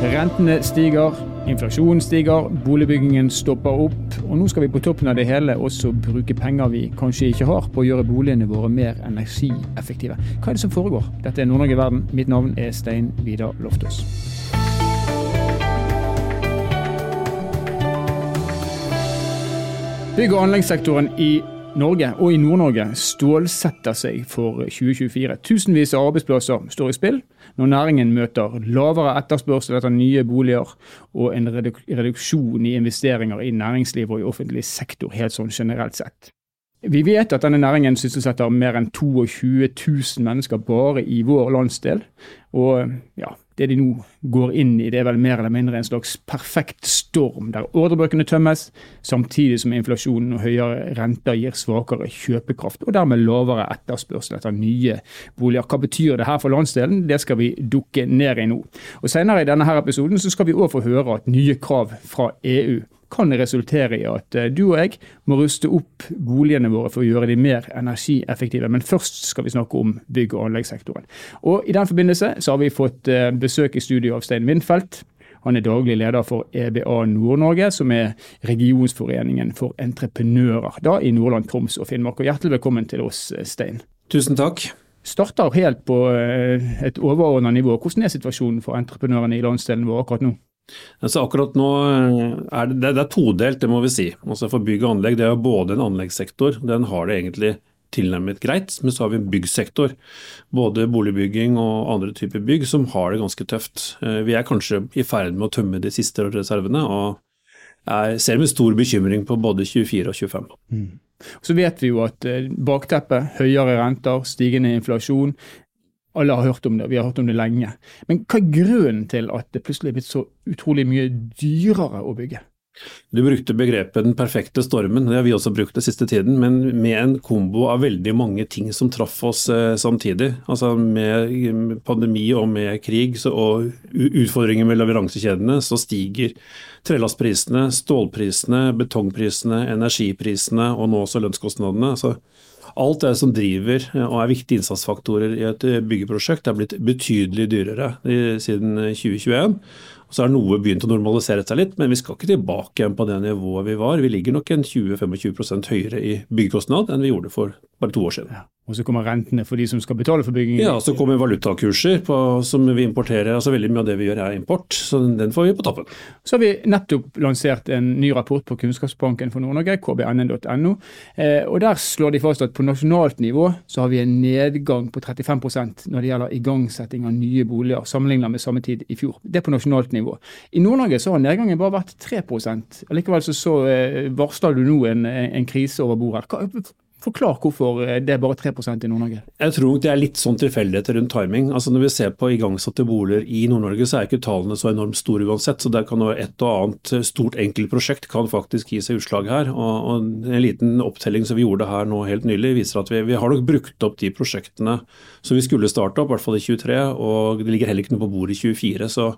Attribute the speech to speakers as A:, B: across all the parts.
A: Rentene stiger, inflasjonen stiger, boligbyggingen stopper opp. Og nå skal vi på toppen av det hele også bruke penger vi kanskje ikke har, på å gjøre boligene våre mer energieffektive. Hva er det som foregår? Dette er Nord-Norge Verden. Mitt navn er Stein Vidar Loftaas. Bygg- og anleggssektoren i Norge og i Nord-Norge stålsetter seg for 2024. Tusenvis av arbeidsplasser står i spill når næringen møter lavere etterspørsel etter nye boliger og en reduksjon i investeringer i næringsliv og i offentlig sektor helt sånn generelt sett. Vi vet at denne næringen sysselsetter mer enn 22 000 mennesker bare i vår landsdel. Og ja, det de nå går inn i, det er vel mer eller mindre en slags perfekt storm, der ordrebøkene tømmes, samtidig som inflasjonen og høyere renter gir svakere kjøpekraft, og dermed lavere etterspørsel etter nye boliger. Hva betyr det her for landsdelen? Det skal vi dukke ned i nå. Og Senere i denne her episoden så skal vi òg få høre at nye krav fra EU kan resultere i at eh, du og jeg må ruste opp boligene våre for å gjøre de mer energieffektive. Men først skal vi snakke om bygg- og anleggssektoren. Og I den forbindelse så har vi fått eh, besøk i studio av Stein Windfeldt. Han er daglig leder for EBA Nord-Norge, som er regionsforeningen for entreprenører da i Nordland, Troms og Finnmark. Og Hjertelig velkommen til oss, eh, Stein.
B: Tusen takk.
A: Starter helt på et overordnet nivå. Hvordan er situasjonen for entreprenørene i landsdelen vår akkurat nå?
B: Altså akkurat nå eh, er det, det er todelt, det må vi si. Altså For bygg og anlegg det er jo både en anleggssektor, den har det egentlig tilnærmet greit, men så har vi en byggsektor. Både boligbygging og andre typer bygg som har det ganske tøft. Eh, vi er kanskje i ferd med å tømme de siste reservene, og er, ser med stor bekymring på både 24 og 25. Mm.
A: Så vet vi jo at eh, bakteppet, høyere renter, stigende inflasjon, alle har hørt om det, vi har hørt om det lenge. Men hva er grunnen til at det plutselig er blitt så utrolig mye dyrere å bygge?
B: Du brukte begrepet 'den perfekte stormen', det har vi også brukt den siste tiden. Men med en kombo av veldig mange ting som traff oss eh, samtidig. Altså Med pandemi og med krig så, og utfordringer med leveransekjedene, så stiger trelastprisene, stålprisene, betongprisene, energiprisene og nå også lønnskostnadene. Altså, Alt det som driver eh, og er viktige innsatsfaktorer i et eh, byggeprosjekt, er blitt betydelig dyrere siden 2021. Så har noe begynt å normalisere seg litt, men vi skal ikke tilbake igjen på det nivået vi var. Vi ligger nok en 20-25 høyere i byggekostnad enn vi gjorde for bare to år siden. Ja.
A: Og så kommer rentene for de som skal betale for byggingen?
B: Ja, så kommer valutakurser på, som vi importerer. altså Veldig mye av det vi gjør er import, så den får vi på toppen.
A: Så har vi nettopp lansert en ny rapport på Kunnskapsbanken for Nord-Norge, kbnn.no. Eh, og Der slår de fast at på nasjonalt nivå så har vi en nedgang på 35% når det gjelder igangsetting av nye boliger, sammenlignet med samme tid i fjor. Det er på nasjonalt nivå. I Nord-Norge så har nedgangen bare vært 3 Likevel så, så eh, varsler du nå en, en krise over bordet. Forklar hvorfor eh, det er bare 3% i Nord-Norge.
B: Jeg tror det er litt sånn tilfeldigheter rundt timing. Altså Når vi ser på igangsatte boliger i Nord-Norge, så er ikke tallene så enormt store uansett. så der kan Et og annet stort enkeltprosjekt kan faktisk gi seg utslag her. Og En liten opptelling som vi gjorde her nå helt nylig, viser at vi, vi har nok brukt opp de prosjektene som vi skulle starte opp, i hvert fall i 23. Og det ligger heller ikke noe på bordet i 24. så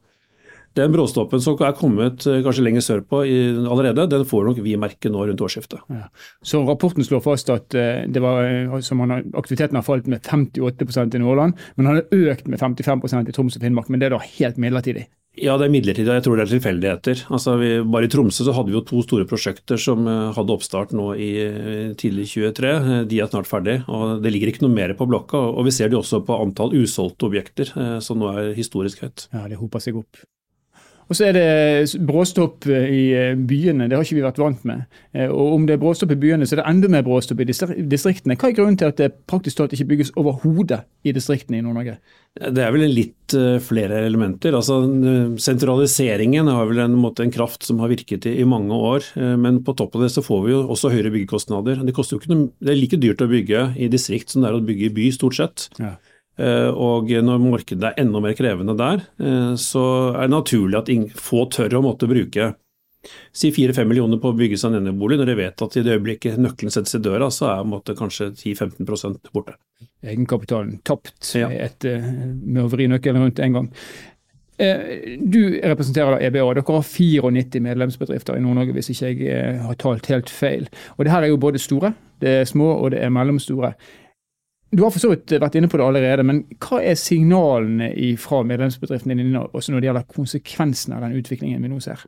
B: den bråstoppen som er kommet eh, kanskje lenger sørpå allerede, den får nok vi merke nå rundt årsskiftet. Ja.
A: Så rapporten slår fast at eh, var, har, aktiviteten har falt med 58% i Nordland, men den har økt med 55% i Troms og Finnmark. Men det er da helt midlertidig?
B: Ja, det er midlertidig. Jeg tror det er tilfeldigheter. Altså, vi, bare I Tromsø så hadde vi jo to store prosjekter som eh, hadde oppstart nå i tidlig 23. De er snart ferdig. og Det ligger ikke noe mer på blokka. og Vi ser det også på antall usolgte objekter, som nå er historisk høyt.
A: Ja, Det hoper seg opp. Og så er det bråstopp eh, i eh, byene, det har ikke vi vært vant med. Eh, og om det er bråstopp i byene, så er det enda mer bråstopp i distriktene. Hva er grunnen til at det praktisk talt ikke bygges overhodet i distriktene i Nord-Norge?
B: Det er vel litt flere elementer. Altså, sentraliseringen har vel en, måte, en kraft som har virket i, i, mange år. Men på toppen av det så får vi jo også høyere byggekostnader. Det, noe, det er like dyrt å bygge i distrikt som det er å bygge i by, stort sett. Ja. Eh, og når markedet er enda mer krevende der, eh, så er det naturlig at få tør å måtte bruke si 4-5 millioner på å bygge seg en enebolig, når de vet at i det øyeblikket nøkkelen settes i døra, så er måtte, kanskje 10-15 borte.
A: Egenkapitalen tapt ja. etter, med å vri nøkkelen rundt en gang. Eh, du representerer da EBA. Dere har 94 medlemsbedrifter i Nord-Norge, hvis ikke jeg har talt helt feil. Og det her er jo både store, det er små og det er mellomstore. Du har for så vidt vært inne på det allerede, men hva er signalene fra medlemsbedriftene dine også når det gjelder konsekvensene av den utviklingen vi nå ser?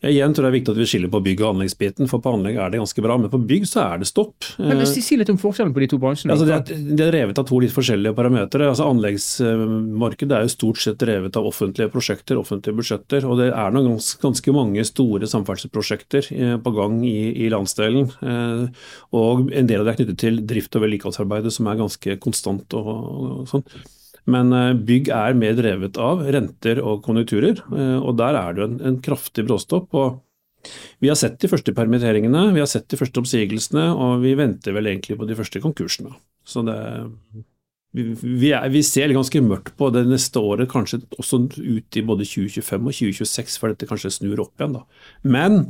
B: Igjen tror jeg det er viktig at vi skiller på bygg- og anleggsbiten, for på anlegg er det ganske bra, men på bygg så er det stopp.
A: Men Si, si litt om forskjellen på de to bransjene.
B: Altså det, er, det, er, revet av to litt forskjellige parametere. Altså Anleggsmarkedet er jo stort sett revet av offentlige prosjekter, offentlige budsjetter. Og det er noen ganske, ganske mange store samferdselsprosjekter eh, på gang i, i, landsdelen. Eh, og en del av det er knyttet til drift- og vedlikeholdsarbeidet, som er ganske konstant og, og sånn. Men eh, bygg er mer drevet av renter og konjunkturer, eh, og der er det en, en kraftig bråstopp. og vi har sett de første permitteringene, vi har sett de første oppsigelsene, og vi venter vel egentlig på de første konkursene. Så det, vi, vi, er, vi, ser ganske mørkt på det neste året, kanskje også ut i både 2025 og 2026, for dette kanskje snur opp igjen. da. Men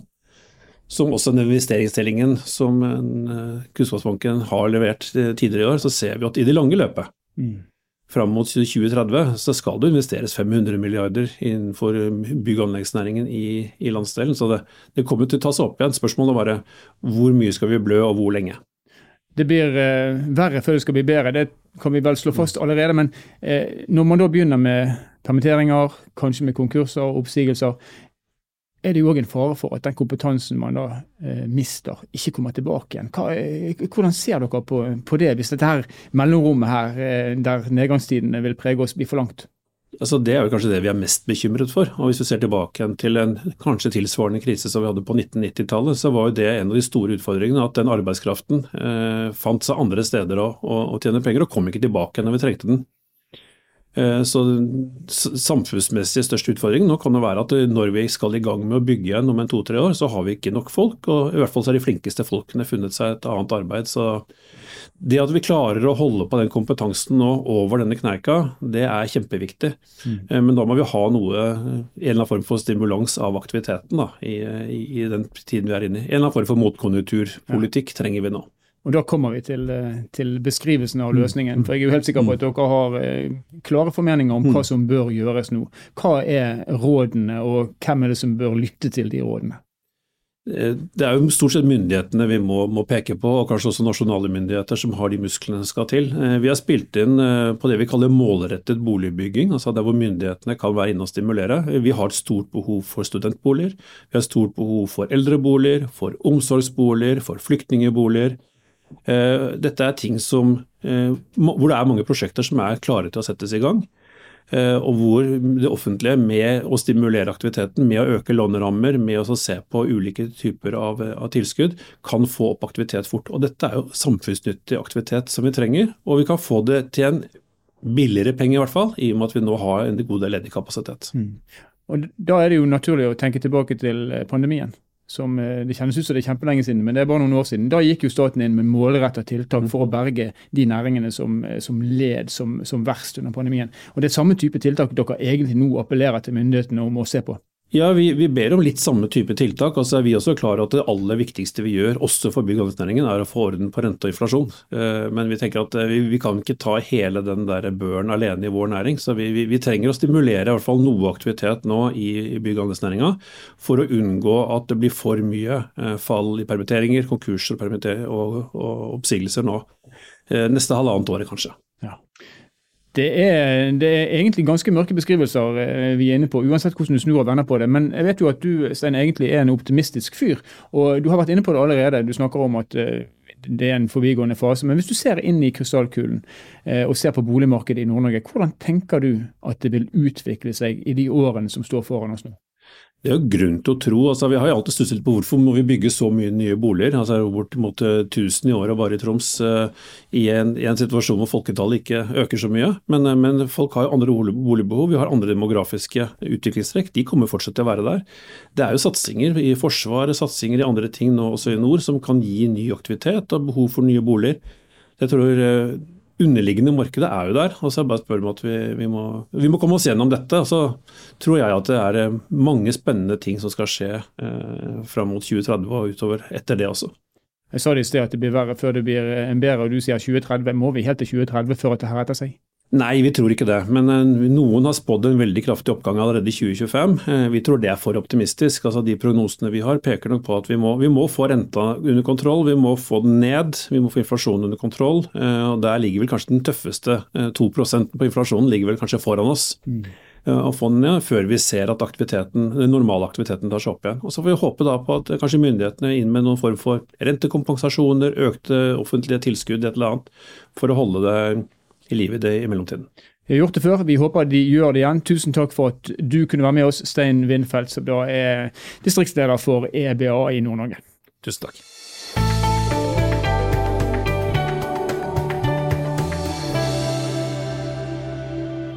B: som også den investeringsstillingen som eh, Kunnskapsbanken har levert tidligere i år, så ser vi at i det lange løpet mm fram mot 2030 så skal det investeres 500 milliarder innenfor bygg- og anleggsnæringen i, i, landsdelen. Så det, det, kommer til å ta seg opp igjen. Spørsmålet er bare hvor mye skal vi blø, og hvor lenge.
A: Det blir eh, verre før det skal bli bedre, det kan vi vel slå fast allerede. Men eh, når man da begynner med permitteringer, kanskje med konkurser og oppsigelser, er det jo òg en fare for at den kompetansen man da eh, mister, ikke kommer tilbake igjen. Hva, eh, hvordan ser dere på, på, det, hvis dette her mellomrommet her, eh, der nedgangstidene vil prege oss, blir for langt?
B: Altså det er jo kanskje det vi er mest bekymret for. og Hvis vi ser tilbake til en kanskje tilsvarende krise som vi hadde på 1990-tallet, så var jo det en av de store utfordringene at den arbeidskraften eh, fant seg andre steder å, å, å tjene penger, og kom ikke tilbake når vi trengte den. Eh, så Samfunnsmessig største utfordring nå kan det være at når vi skal i gang med å bygge igjen om en to-tre år, så har vi ikke nok folk. og I hvert fall så har de flinkeste folkene funnet seg et annet arbeid. så Det at vi klarer å holde på den kompetansen nå over denne kneika, det er kjempeviktig. Mm. Eh, men da må vi ha noe, en eller annen form for stimulans av aktiviteten da, i, i, i den tiden vi er inne i. En eller annen form for motkonjunkturpolitikk trenger vi nå.
A: Og Da kommer vi til, eh, til, beskrivelsen av mm. løsningen. For Jeg er jo helt sikker på at dere har eh, klare formeninger om hva mm. som bør gjøres nå. Hva er rådene, og hvem er det som bør lytte til de rådene?
B: Eh, det er jo stort sett myndighetene vi må, må, peke på, og kanskje også nasjonale myndigheter som har de musklene som skal til. Vi har spilt inn på det vi kaller målrettet boligbygging, altså der hvor myndighetene kan være inne og stimulere. Vi har et stort behov for studentboliger, vi har et stort behov for eldreboliger, for omsorgsboliger, for flyktningboliger. Eh, dette er ting som, eh, hvor det er mange prosjekter som er klare til å settes i gang. Eh, og hvor det offentlige med å stimulere aktiviteten, med å øke lånerammer, med å se på ulike typer av, av, tilskudd, kan få opp aktivitet fort. Og Dette er jo samfunnsnyttig aktivitet som vi trenger, og vi kan få det til en billigere penge i hvert fall, i og med at vi nå har en god del ledig kapasitet. Mm.
A: Og Da er det jo naturlig å tenke tilbake til pandemien som eh, Det kjennes ut som det er kjempelenge siden, men det er bare noen år siden. Da gikk jo staten inn med målretta tiltak for å berge de næringene som, eh, som led som, som, verst under pandemien. Og Det er samme type tiltak dere egentlig nå appellerer til myndighetene om å se på?
B: Ja, vi, vi, ber om litt samme type tiltak. Altså, vi er også klar at Det aller viktigste vi gjør, også for bygg- og anleggsnæringen, er å få orden på rente og inflasjon. Eh, men vi tenker at eh, vi, vi, kan ikke ta hele den der børen alene i vår næring. Så vi, vi, trenger å stimulere i hvert fall noe aktivitet nå i, i bygg- og anleggsnæringa for å unngå at det blir for mye eh, fall i permitteringer, konkurser og, og, og oppsigelser nå. Neste halvannet året, kanskje. Ja.
A: Det er, det er, egentlig ganske mørke beskrivelser eh, vi er inne på, uansett hvordan du snur og vender på det. Men jeg vet jo at du Stein, egentlig er en optimistisk fyr. Og du har vært inne på det allerede. Du snakker om at eh, det er en forbigående fase. Men hvis du ser inn i krystallkulen eh, og ser på boligmarkedet i Nord-Norge, hvordan tenker du at det vil utvikle seg i de årene som står foran oss nå?
B: Det er jo grunn til å tro. altså Vi har jo alltid stusset på hvorfor må vi bygge så mye nye boliger. altså Bortimot 1000 i året bare i Troms uh, i, en, i, en, situasjon hvor folketallet ikke øker så mye. Men, uh, men, folk har jo andre boligbehov. Vi har andre demografiske utviklingstrekk. De kommer fortsatt til å være der. Det er jo satsinger i Forsvaret, satsinger i andre ting nå også i nord som kan gi ny aktivitet og behov for nye boliger. Jeg tror underliggende markedet er jo der. og så bare spør om at vi, vi, må, vi, må, komme oss gjennom dette. Så tror jeg at det er eh, mange spennende ting som skal skje eh, fram mot 2030 og utover etter det også.
A: Jeg sa det i sted at det blir verre før det blir en bedre, og du sier 2030. Må vi helt til 2030 før dette det her retter seg?
B: Nei, vi tror ikke det. Men eh, noen har spådd en veldig kraftig oppgang allerede i 2025. Eh, vi tror det er for optimistisk. Altså, de prognosene vi har peker nok på at vi må, vi må, få renta under kontroll, vi må få den ned, vi må få inflasjonen under kontroll. Eh, og Der ligger vel kanskje den tøffeste 2% på inflasjonen ligger vel kanskje foran oss. Mm. Å få den ned før vi ser at aktiviteten, den normale aktiviteten tar seg opp igjen. Og Så får vi håpe da på at kanskje myndighetene er inn med noen form for rentekompensasjoner, økte offentlige tilskudd, et eller annet, for å holde det i livet i mellomtiden.
A: Vi har gjort det før, vi håper de gjør det igjen. Tusen takk for at du kunne være med oss, Stein Vindfeldt, som da er distriktsleder for EBA i Nord-Norge.
B: Tusen takk.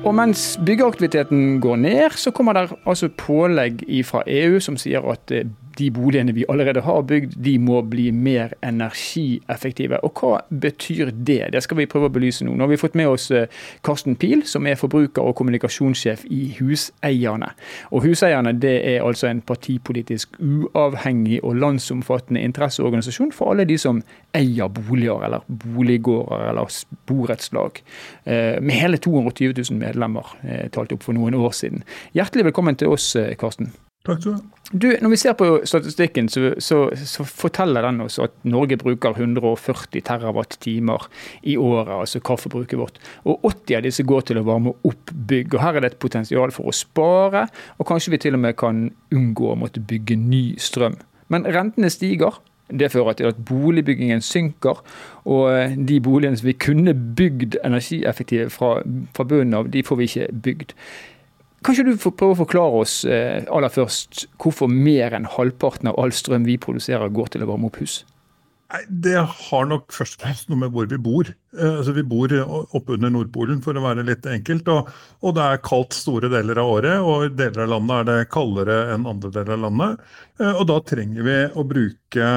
A: Og mens byggeaktiviteten går ned, så kommer det altså pålegg fra EU som sier at de boligene vi allerede har bygd, de må bli mer energieffektive. Og hva betyr det? Det skal vi prøve å belyse nå. Nå har vi fått med oss eh, Karsten Pil, som er forbruker- og kommunikasjonssjef i Huseierne. Og Huseierne det er altså en partipolitisk uavhengig og landsomfattende interesseorganisasjon for alle de som eier boliger, eller boliggårder eller borettslag. Eh, med hele 220 000 medlemmer, eh, talt opp for noen år siden. Hjertelig velkommen til oss, Karsten.
C: Takk skal du ha.
A: Du, når vi ser på statistikken, så, så, så, forteller den oss at Norge bruker 140 terawatt-timer i året, altså kaffebruket vårt. Og 80 av disse går til å varme opp bygg. og Her er det et potensial for å spare, og kanskje vi til og med kan unngå å måtte bygge ny strøm. Men rentene stiger. Det fører til at boligbyggingen synker, og de boligene som vi kunne bygd energieffektive fra, fra bunnen av, de får vi ikke bygd. Kan ikke du prøve å forklare oss eh, aller først hvorfor mer enn halvparten av all strøm vi produserer, går til å varme opp hus?
C: Det har nok først og fremst noe med hvor vi bor. Eh, altså, vi bor oppe under Nordpolen, for å være litt enkelt. Og, og, det er kaldt store deler av året, og i deler av landet er det kaldere enn andre deler av landet. Eh, og da trenger vi å bruke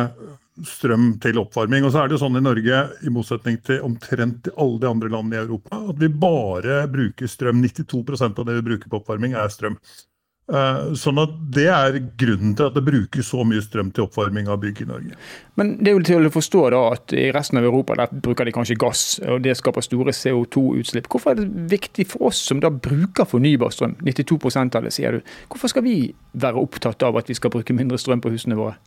C: strøm til oppvarming. Og så er det jo sånn i Norge, i motsetning til omtrent alle de andre landene i Europa, at vi bare bruker strøm. 92% av det vi bruker på oppvarming, er strøm. Eh, sånn at Det er grunnen til at det brukes så mye strøm til oppvarming av bygg i Norge.
A: Men det er jo til å forstå da at i resten av Europa der bruker de kanskje gass, og det skaper store CO2-utslipp. Hvorfor er det viktig for oss som da bruker fornybar strøm, 92 av det sier du, hvorfor skal vi være opptatt av at vi skal bruke mindre strøm på husene våre?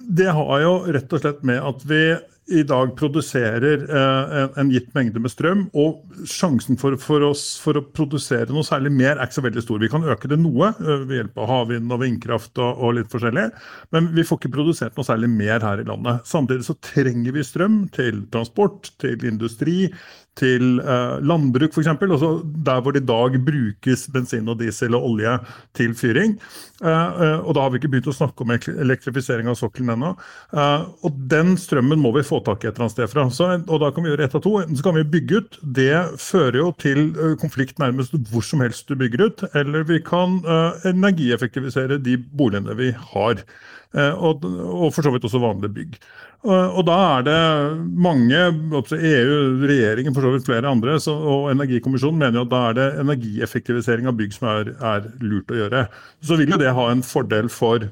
C: Det har jo rett og slett med at vi i dag produserer eh, en, gitt mengde med strøm, og sjansen for, for, oss for å produsere noe særlig mer er ikke så veldig stor. Vi kan øke det noe eh, ved hjelp av havvind og vindkraft og, og, litt forskjellig, men vi får ikke produsert noe særlig mer her i landet. Samtidig så trenger vi strøm til transport, til industri, til eh, landbruk f.eks. Altså der hvor det i dag brukes bensin og diesel og olje til fyring. Eh, eh, og da har vi ikke begynt å snakke om elektrifisering av sokkelen ennå. Eh, og den strømmen må vi få tak i et eller annet sted fra. Så, og da kan vi gjøre ett av to. Enten så kan vi bygge ut. Det fører jo til eh, konflikt nærmest hvor som helst du bygger ut. Eller vi kan uh, energieffektivisere de boligene vi har. Og, og for så vidt også vanlige bygg. Og da er det mange, EU, regjeringen for så vidt flere andre, så, og Energikommisjonen mener jo at da er det energieffektivisering av bygg som er, er, lurt å gjøre. Så vil jo det ha en fordel for,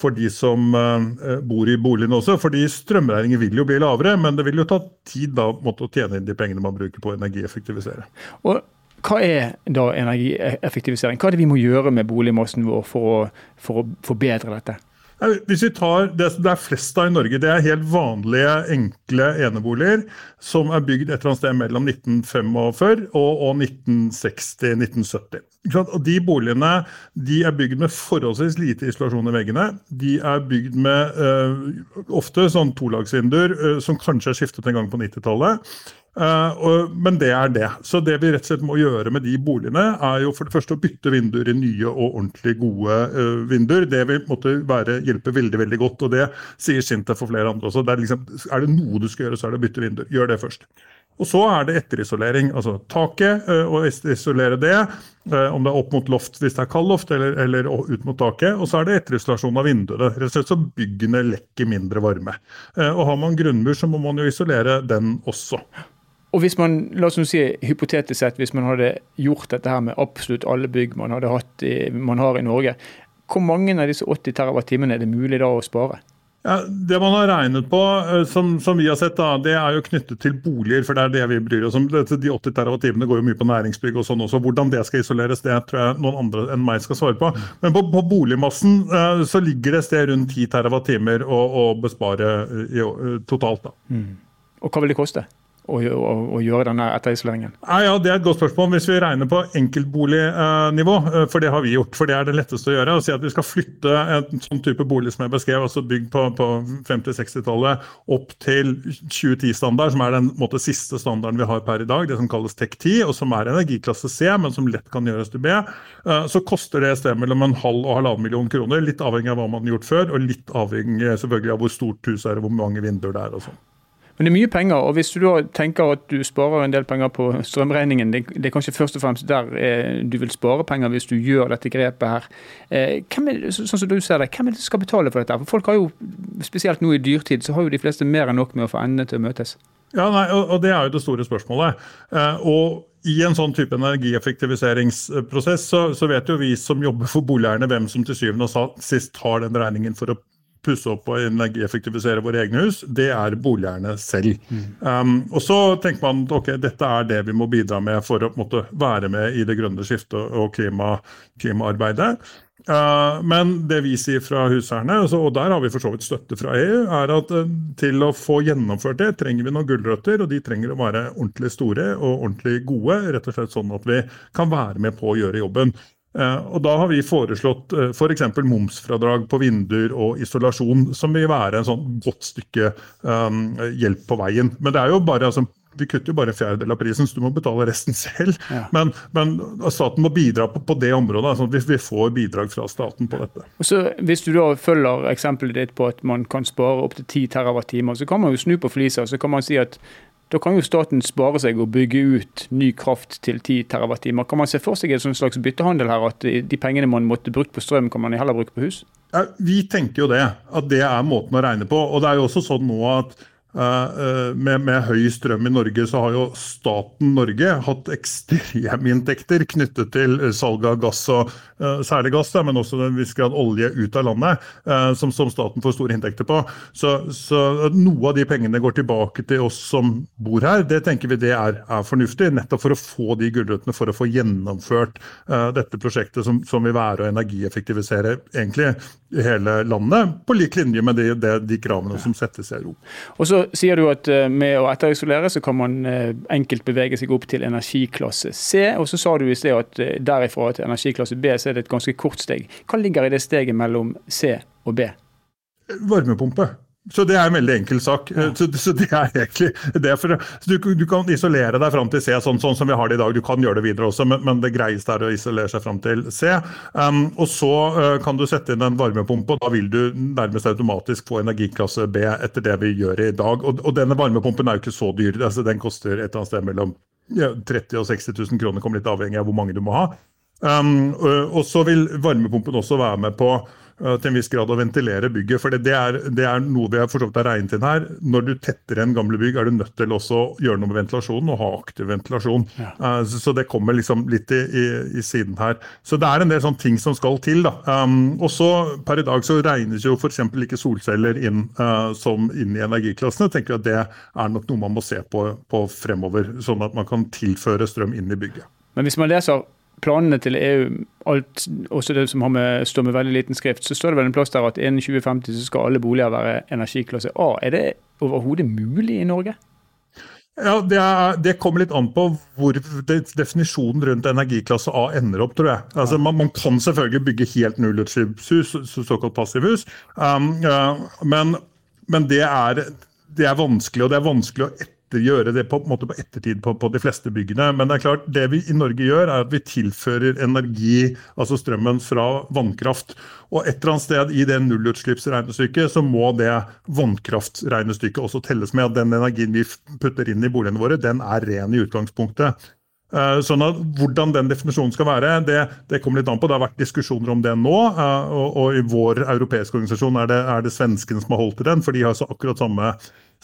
C: for de som uh, bor i boligene også. fordi strømregninger vil jo bli lavere, men det vil jo ta tid da måtte å tjene inn de pengene man bruker på å energieffektivisere.
A: Og hva er da energieffektivisering? Hva er det vi må gjøre med boligmassen vår for å, for å forbedre dette?
C: Hvis vi tar Det det er flest av i Norge, det er helt vanlige, enkle eneboliger som er bygd et eller annet sted mellom 1945 og, og 1960-1970. Og De boligene de er bygd med forholdsvis lite isolasjon i veggene. De er bygd med uh, ofte sånn tolagsvinduer uh, som kanskje er skiftet en gang på 90-tallet. Uh, men det er det. Så det vi rett og slett må gjøre med de boligene, er jo for det første å bytte vinduer i nye og ordentlig gode uh, vinduer. Det vil måtte være, hjelpe veldig veldig godt, og det sier Sintef og flere andre også. Det er, liksom, er, det noe du skal gjøre, så er det å bytte vinduer. Gjør det først. Og så er det etterisolering. Altså taket, uh, og isolere det. Om det er opp mot loft hvis det er kald loft, eller, eller ut mot taket. Og så er det etterisolasjon av vinduene. Rett og slett så byggene lekker mindre varme. Og har man grunnmur, så må man jo isolere den også.
A: Og hvis man la oss si, hypotetisk sett, hvis man hadde gjort dette her med absolutt alle bygg man, hatt, man har i Norge, hvor mange av disse 80 TWh er det mulig da å spare?
C: Ja, det man har regnet på, eh, som, som, vi har sett, da, det er jo knyttet til boliger. For det er det vi bryr oss om. De 80 TWh går jo mye på næringsbygg og sånn også. Hvordan det skal isoleres, det tror jeg noen andre enn meg skal svare på. Men på, på boligmassen uh, så ligger det et sted rundt 10 TWh å, å bespare i, totalt. da. Mm.
A: Og hva vil det koste? Å, å, å gjøre denne etterisoleringen?
C: Ja, ja, Det er et godt spørsmål. Hvis vi regner på enkeltbolignivå, eh, for det har vi gjort, for det er det letteste å gjøre, å si at vi skal flytte en sånn type bolig som jeg beskrev, altså bygd på, på 50-60-tallet, opp til 2010-standard, som er den måte, siste standarden vi har per i dag, det som kalles TEK10, og som er energiklasse C, men som lett kan gjøres til B, eh, så koster det et sted mellom en halv og halvannen million kroner. Litt avhengig av hva man har gjort før, og litt avhengig selvfølgelig av hvor stort huset er og hvor mange vinduer det er. og sånn.
A: Men det er mye penger, og hvis du tenker at du sparer en del penger på strømregningen, det, det er kanskje først og fremst der eh, du vil spare penger hvis du gjør dette grepet her. Eh, er, sånn som du ser det, hvem er det som skal betale for dette? For folk har jo, Spesielt nå i dyrtid, så har jo de fleste mer enn nok med å få endene til å møtes.
C: Ja, nei, og, og Det er jo det store spørsmålet. Eh, og i en sånn type energieffektiviseringsprosess så, så, vet jo vi som jobber for boligeierne hvem som til syvende og sist tar den regningen for å pusse opp og energieffektivisere våre egne hus, det er boligeierne selv. Mm. Um, og Så tenker man at okay, dette er det vi må bidra med for å måtte, være med i det grønne skiftet og klima, klimaarbeidet. Uh, men det vi sier fra huseierne, altså, og der har vi for så vidt støtte fra EU, er at uh, til å få gjennomført det, trenger vi noen gulrøtter. Og de trenger å være ordentlig store og ordentlig gode, rett og slett sånn at vi kan være med på å gjøre jobben. Eh, og Da har vi foreslått uh, eh, f.eks. For momsfradrag på vinduer og isolasjon, som vil være en sånn godt stykke um, hjelp på veien. Men det er jo bare altså, vi kutter jo bare en fjerdedel av prisen, så du må betale resten selv. Ja. Men, men, staten må bidra på, på det området, sånn at vi, vi, får bidrag fra staten på dette.
A: Og så Hvis du da følger eksempelet ditt på at man kan spare opptil 10 TWh, så kan man jo snu på flisa så kan man si at da kan jo staten spare seg og bygge ut ny kraft til 10 TWh. Kan man se for seg en sånn slags byttehandel her, at de pengene man måtte brukt på strøm, kan man heller bruke på hus?
C: Ja, vi tenker jo det, at det er måten å regne på. Og det er jo også sånn nå at med, med, høy strøm i Norge, så har jo staten Norge hatt ekstreminntekter knyttet til salg av gass, og særlig gass, men også en viss grad olje ut av landet, som, som, staten får store inntekter på. Så, så, noe av de pengene går tilbake til oss som bor her. Det tenker vi det er, er fornuftig, nettopp for å få de gulrøttene for å få gjennomført dette prosjektet, som, som, vil være å energieffektivisere egentlig hele landet, på lik linje med de, de, de kravene som settes i Europa.
A: Og så sier du at eh, med å etterisolere så kan man eh, enkelt bevege seg opp til energiklasse C. Og så sa du i sted at eh, derifra til energiklasse B så er det et ganske kort steg. Hva ligger i det steget mellom C og B?
C: Varmepumpe. Så det er en veldig enkel sak. Ja. Så, så, det er egentlig det. For, du, du, kan isolere deg fram til C, sånn, sånn, som vi har det i dag. Du kan gjøre det videre også, men, men det greieste er å isolere seg fram til C. Um, og så uh, kan du sette inn en varmepumpe, og da vil du nærmest automatisk få energiklasse B etter det vi gjør i dag. Og, og denne varmepumpen er jo ikke så dyr. Altså, den koster et eller annet sted mellom ja, 30 og 60 000 kroner, kommer litt avhengig av hvor mange du må ha. Um, og, så vil varmepumpen også være med på uh, til en viss grad å ventilere bygget. for det er, det er noe vi har forstått er regnet inn her. Når du tetter igjen gamle bygg, er du nødt til også å gjøre noe med ventilasjonen og ha aktiv ventilasjon. Ja. Uh, så, så, det kommer liksom litt i, i, i, siden her. Så det er en del sånne ting som skal til. da. Um, og så Per i dag så regnes jo f.eks. ikke solceller inn uh, som inn i energiklassene. Tenker at Det er nok noe man må se på, på fremover, sånn at man kan tilføre strøm inn i bygget.
A: Men hvis man leser planene til EU, alt, også det som har med, står med veldig liten skrift, så står det vel en plass der at innen 2050 så skal alle boliger være energiklasse A. Er det overhodet mulig i Norge?
C: Ja, det, er, det, kommer litt an på hvor definisjonen rundt energiklasse A ender opp, tror jeg. Altså, man, man kan selvfølgelig bygge helt nullutslippshus, såkalt passivhus, um, uh, men, men det, er, det, er, vanskelig, og det er vanskelig å gjøre det på, på, på ettertid på, på, de fleste byggene. Men det er klart, det vi i Norge gjør, er at vi tilfører energi, altså strømmen, fra vannkraft. Og et eller annet sted i det nullutslippsregnestykket så må det vannkraftregnestykket også telles med. At den energien vi putter inn i boligene våre, den er ren i utgangspunktet. Eh, sånn at Hvordan den definisjonen skal være, det, det, kommer litt an på. Det har vært diskusjoner om det nå. Eh, og, og I vår europeiske organisasjon er det, er det svenskene som har holdt til den, for de har så akkurat samme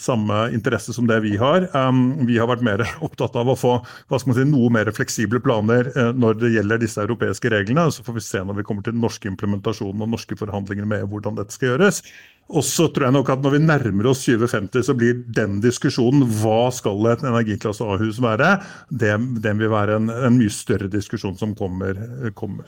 C: samme interesse som det vi har. Um, vi har vært mer opptatt av å få si, noe mer fleksible planer uh, når det gjelder disse europeiske reglene. Så får vi se når vi kommer til den norske implementasjonen og norske forhandlinger med hvordan dette skal gjøres. Og så tror jeg nok at når vi nærmer oss 2050, så blir den diskusjonen hva skal et energiklasse A-hus være, det, det, vil være en, en, mye større diskusjon som kommer, kommer.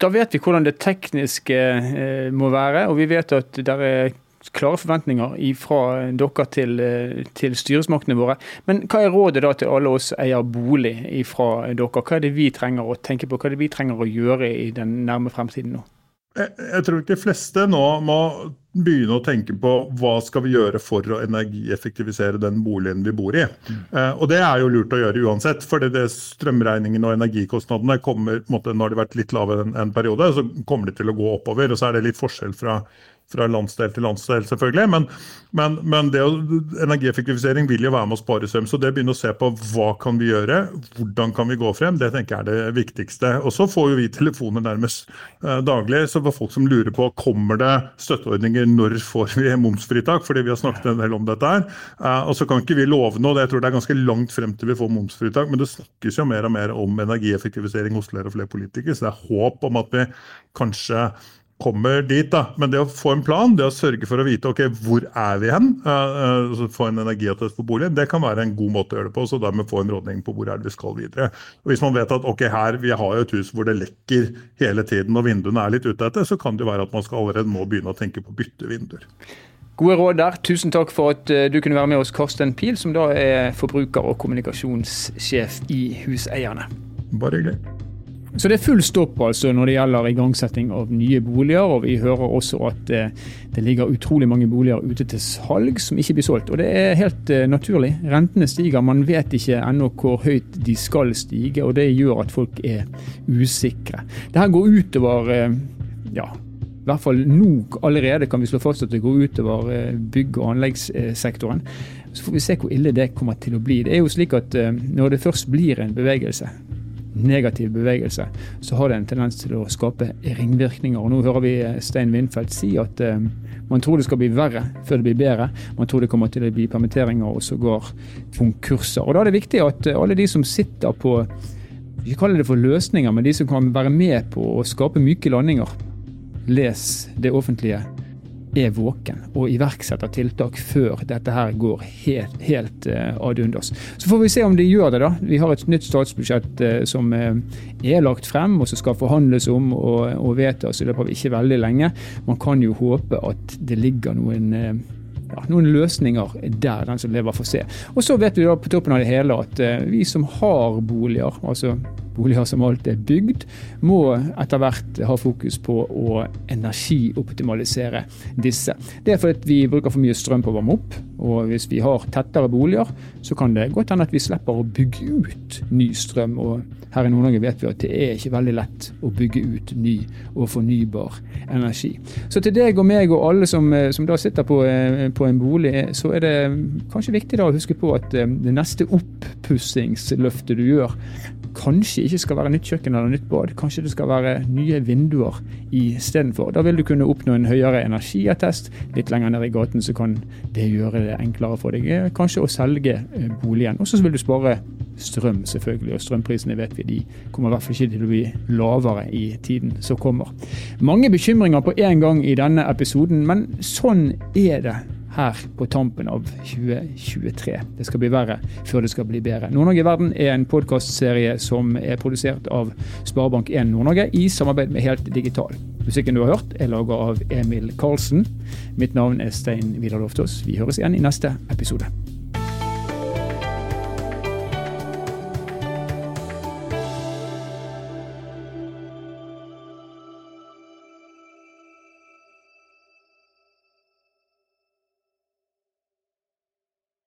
A: Da vet vi hvordan det tekniske eh, må være, og vi vet at det er klare forventninger fra dere til, eh, til, styresmaktene våre. Men hva er rådet da til alle oss eier bolig fra dere? Hva er det vi trenger å tenke på, hva er det vi trenger å gjøre i den nærme fremtiden nå?
C: Jeg tror ikke de fleste nå må begynne å tenke på hva skal vi gjøre for å energieffektivisere den boligen vi bor i. Mm. Eh, og Det er jo lurt å gjøre uansett, for strømregningene strømregningen og energikostnadene kommer, måte, Når de har vært litt lave en, en periode, så kommer de til å gå oppover. og Så er det litt forskjell fra fra landsdel til landsdel, selvfølgelig. Men, men, men det å, energieffektivisering vil jo være med å spare strøm. Så det å begynne å se på hva kan vi gjøre, hvordan kan vi gå frem, det tenker jeg er det viktigste. Og så får jo vi telefoner nærmest eh, daglig så for folk som lurer på kommer det støtteordninger, når får vi momsfritak, fordi vi har snakket en del om dette her. Eh, og så kan ikke vi love noe, jeg tror det er ganske langt frem til vi får momsfritak, men det snakkes jo mer og mer om energieffektivisering hos flere og flere politikere, så det er håp om at vi kanskje kommer dit. da. Men det å få en plan, det å sørge for å vite ok, hvor er vi hen, uh, få en energiattest på boligen, det kan være en god måte å gjøre det på. så dermed få en rådning på hvor er det vi skal videre. Og Hvis man vet at ok, her, vi har jo et hus hvor det lekker hele tiden og vinduene er litt ute etter, så kan det jo være at man skal allerede nå begynne å tenke på å bytte vinduer.
A: Gode råd der. Tusen takk for at du kunne være med oss, Karsten Pil, som da er forbruker- og kommunikasjonssjef i Huseierne.
C: Bare hyggelig.
A: Så det er full stopp altså når det gjelder igangsetting av nye boliger. og Vi hører også at eh, det ligger utrolig mange boliger ute til salg som ikke blir solgt. Og det er helt eh, naturlig. Rentene stiger, man vet ikke ennå hvor høyt de skal stige. Og det gjør at folk er usikre. Dette går utover eh, ja, i hvert fall nå allerede kan vi slå fast at det går utover bygg- og anleggssektoren. Så får vi se hvor ille det kommer til å bli. Det er jo slik at Når det først blir en bevegelse, negativ bevegelse, så har det en tendens til å skape ringvirkninger. Og Nå hører vi Stein Windfeldt si at uh, man tror det skal bli verre før det blir bedre. Man tror det kommer til å bli permitteringer og sågar konkurser. Og Da er det viktig at uh, alle de som sitter på ikke kaller det for løsninger, men de som kan være med på å skape myke landinger, les det offentlige er våken og iverksetter tiltak før dette her går helt, helt uh, ad undas. Så får vi se om de gjør det, da. Vi har et nytt statsbudsjett uh, som uh, er lagt frem, og som skal forhandles om og, og vedtas i løpet av ikke veldig lenge. Man kan jo håpe at det ligger noen ja, noen løsninger der, den som lever får se. Og så vet vi da på toppen av det hele at vi som har boliger, altså boliger som alt er bygd, må etter hvert ha fokus på å energioptimalisere disse. Det er fordi vi bruker for mye strøm på å varme opp, og hvis vi har tettere boliger, så kan det godt hende at vi slipper å bygge ut ny strøm. og her i Nord-Norge vet vi at det er ikke veldig lett å bygge ut ny og fornybar energi. Så til deg og meg og alle som, som da sitter på, på, en bolig, så er det kanskje viktig da å huske på at eh, det neste oppussingsløftet du gjør, kanskje ikke skal være nytt kjøkken eller nytt bad. Kanskje det skal være nye vinduer istedenfor. Da vil du kunne oppnå en høyere energiattest. Litt lenger ned i gaten så kan det gjøre det enklere for deg eh, kanskje å selge eh, boligen. Og så vil du spare strøm, selvfølgelig. Og strømprisene vet vi de kommer i hvert fall ikke til å bli lavere i tiden som kommer. Mange bekymringer på en gang i denne episoden, men sånn er det her på tampen av 2023. Det skal bli verre før det skal bli bedre. Nord-Norge i verden er en podkastserie som er produsert av Sparebank1 Nord-Norge i samarbeid med Helt Digital. Musikken du har hørt er laga av Emil Karlsen. Mitt navn er Stein Vidar Loftaas. Vi høres igjen i neste episode.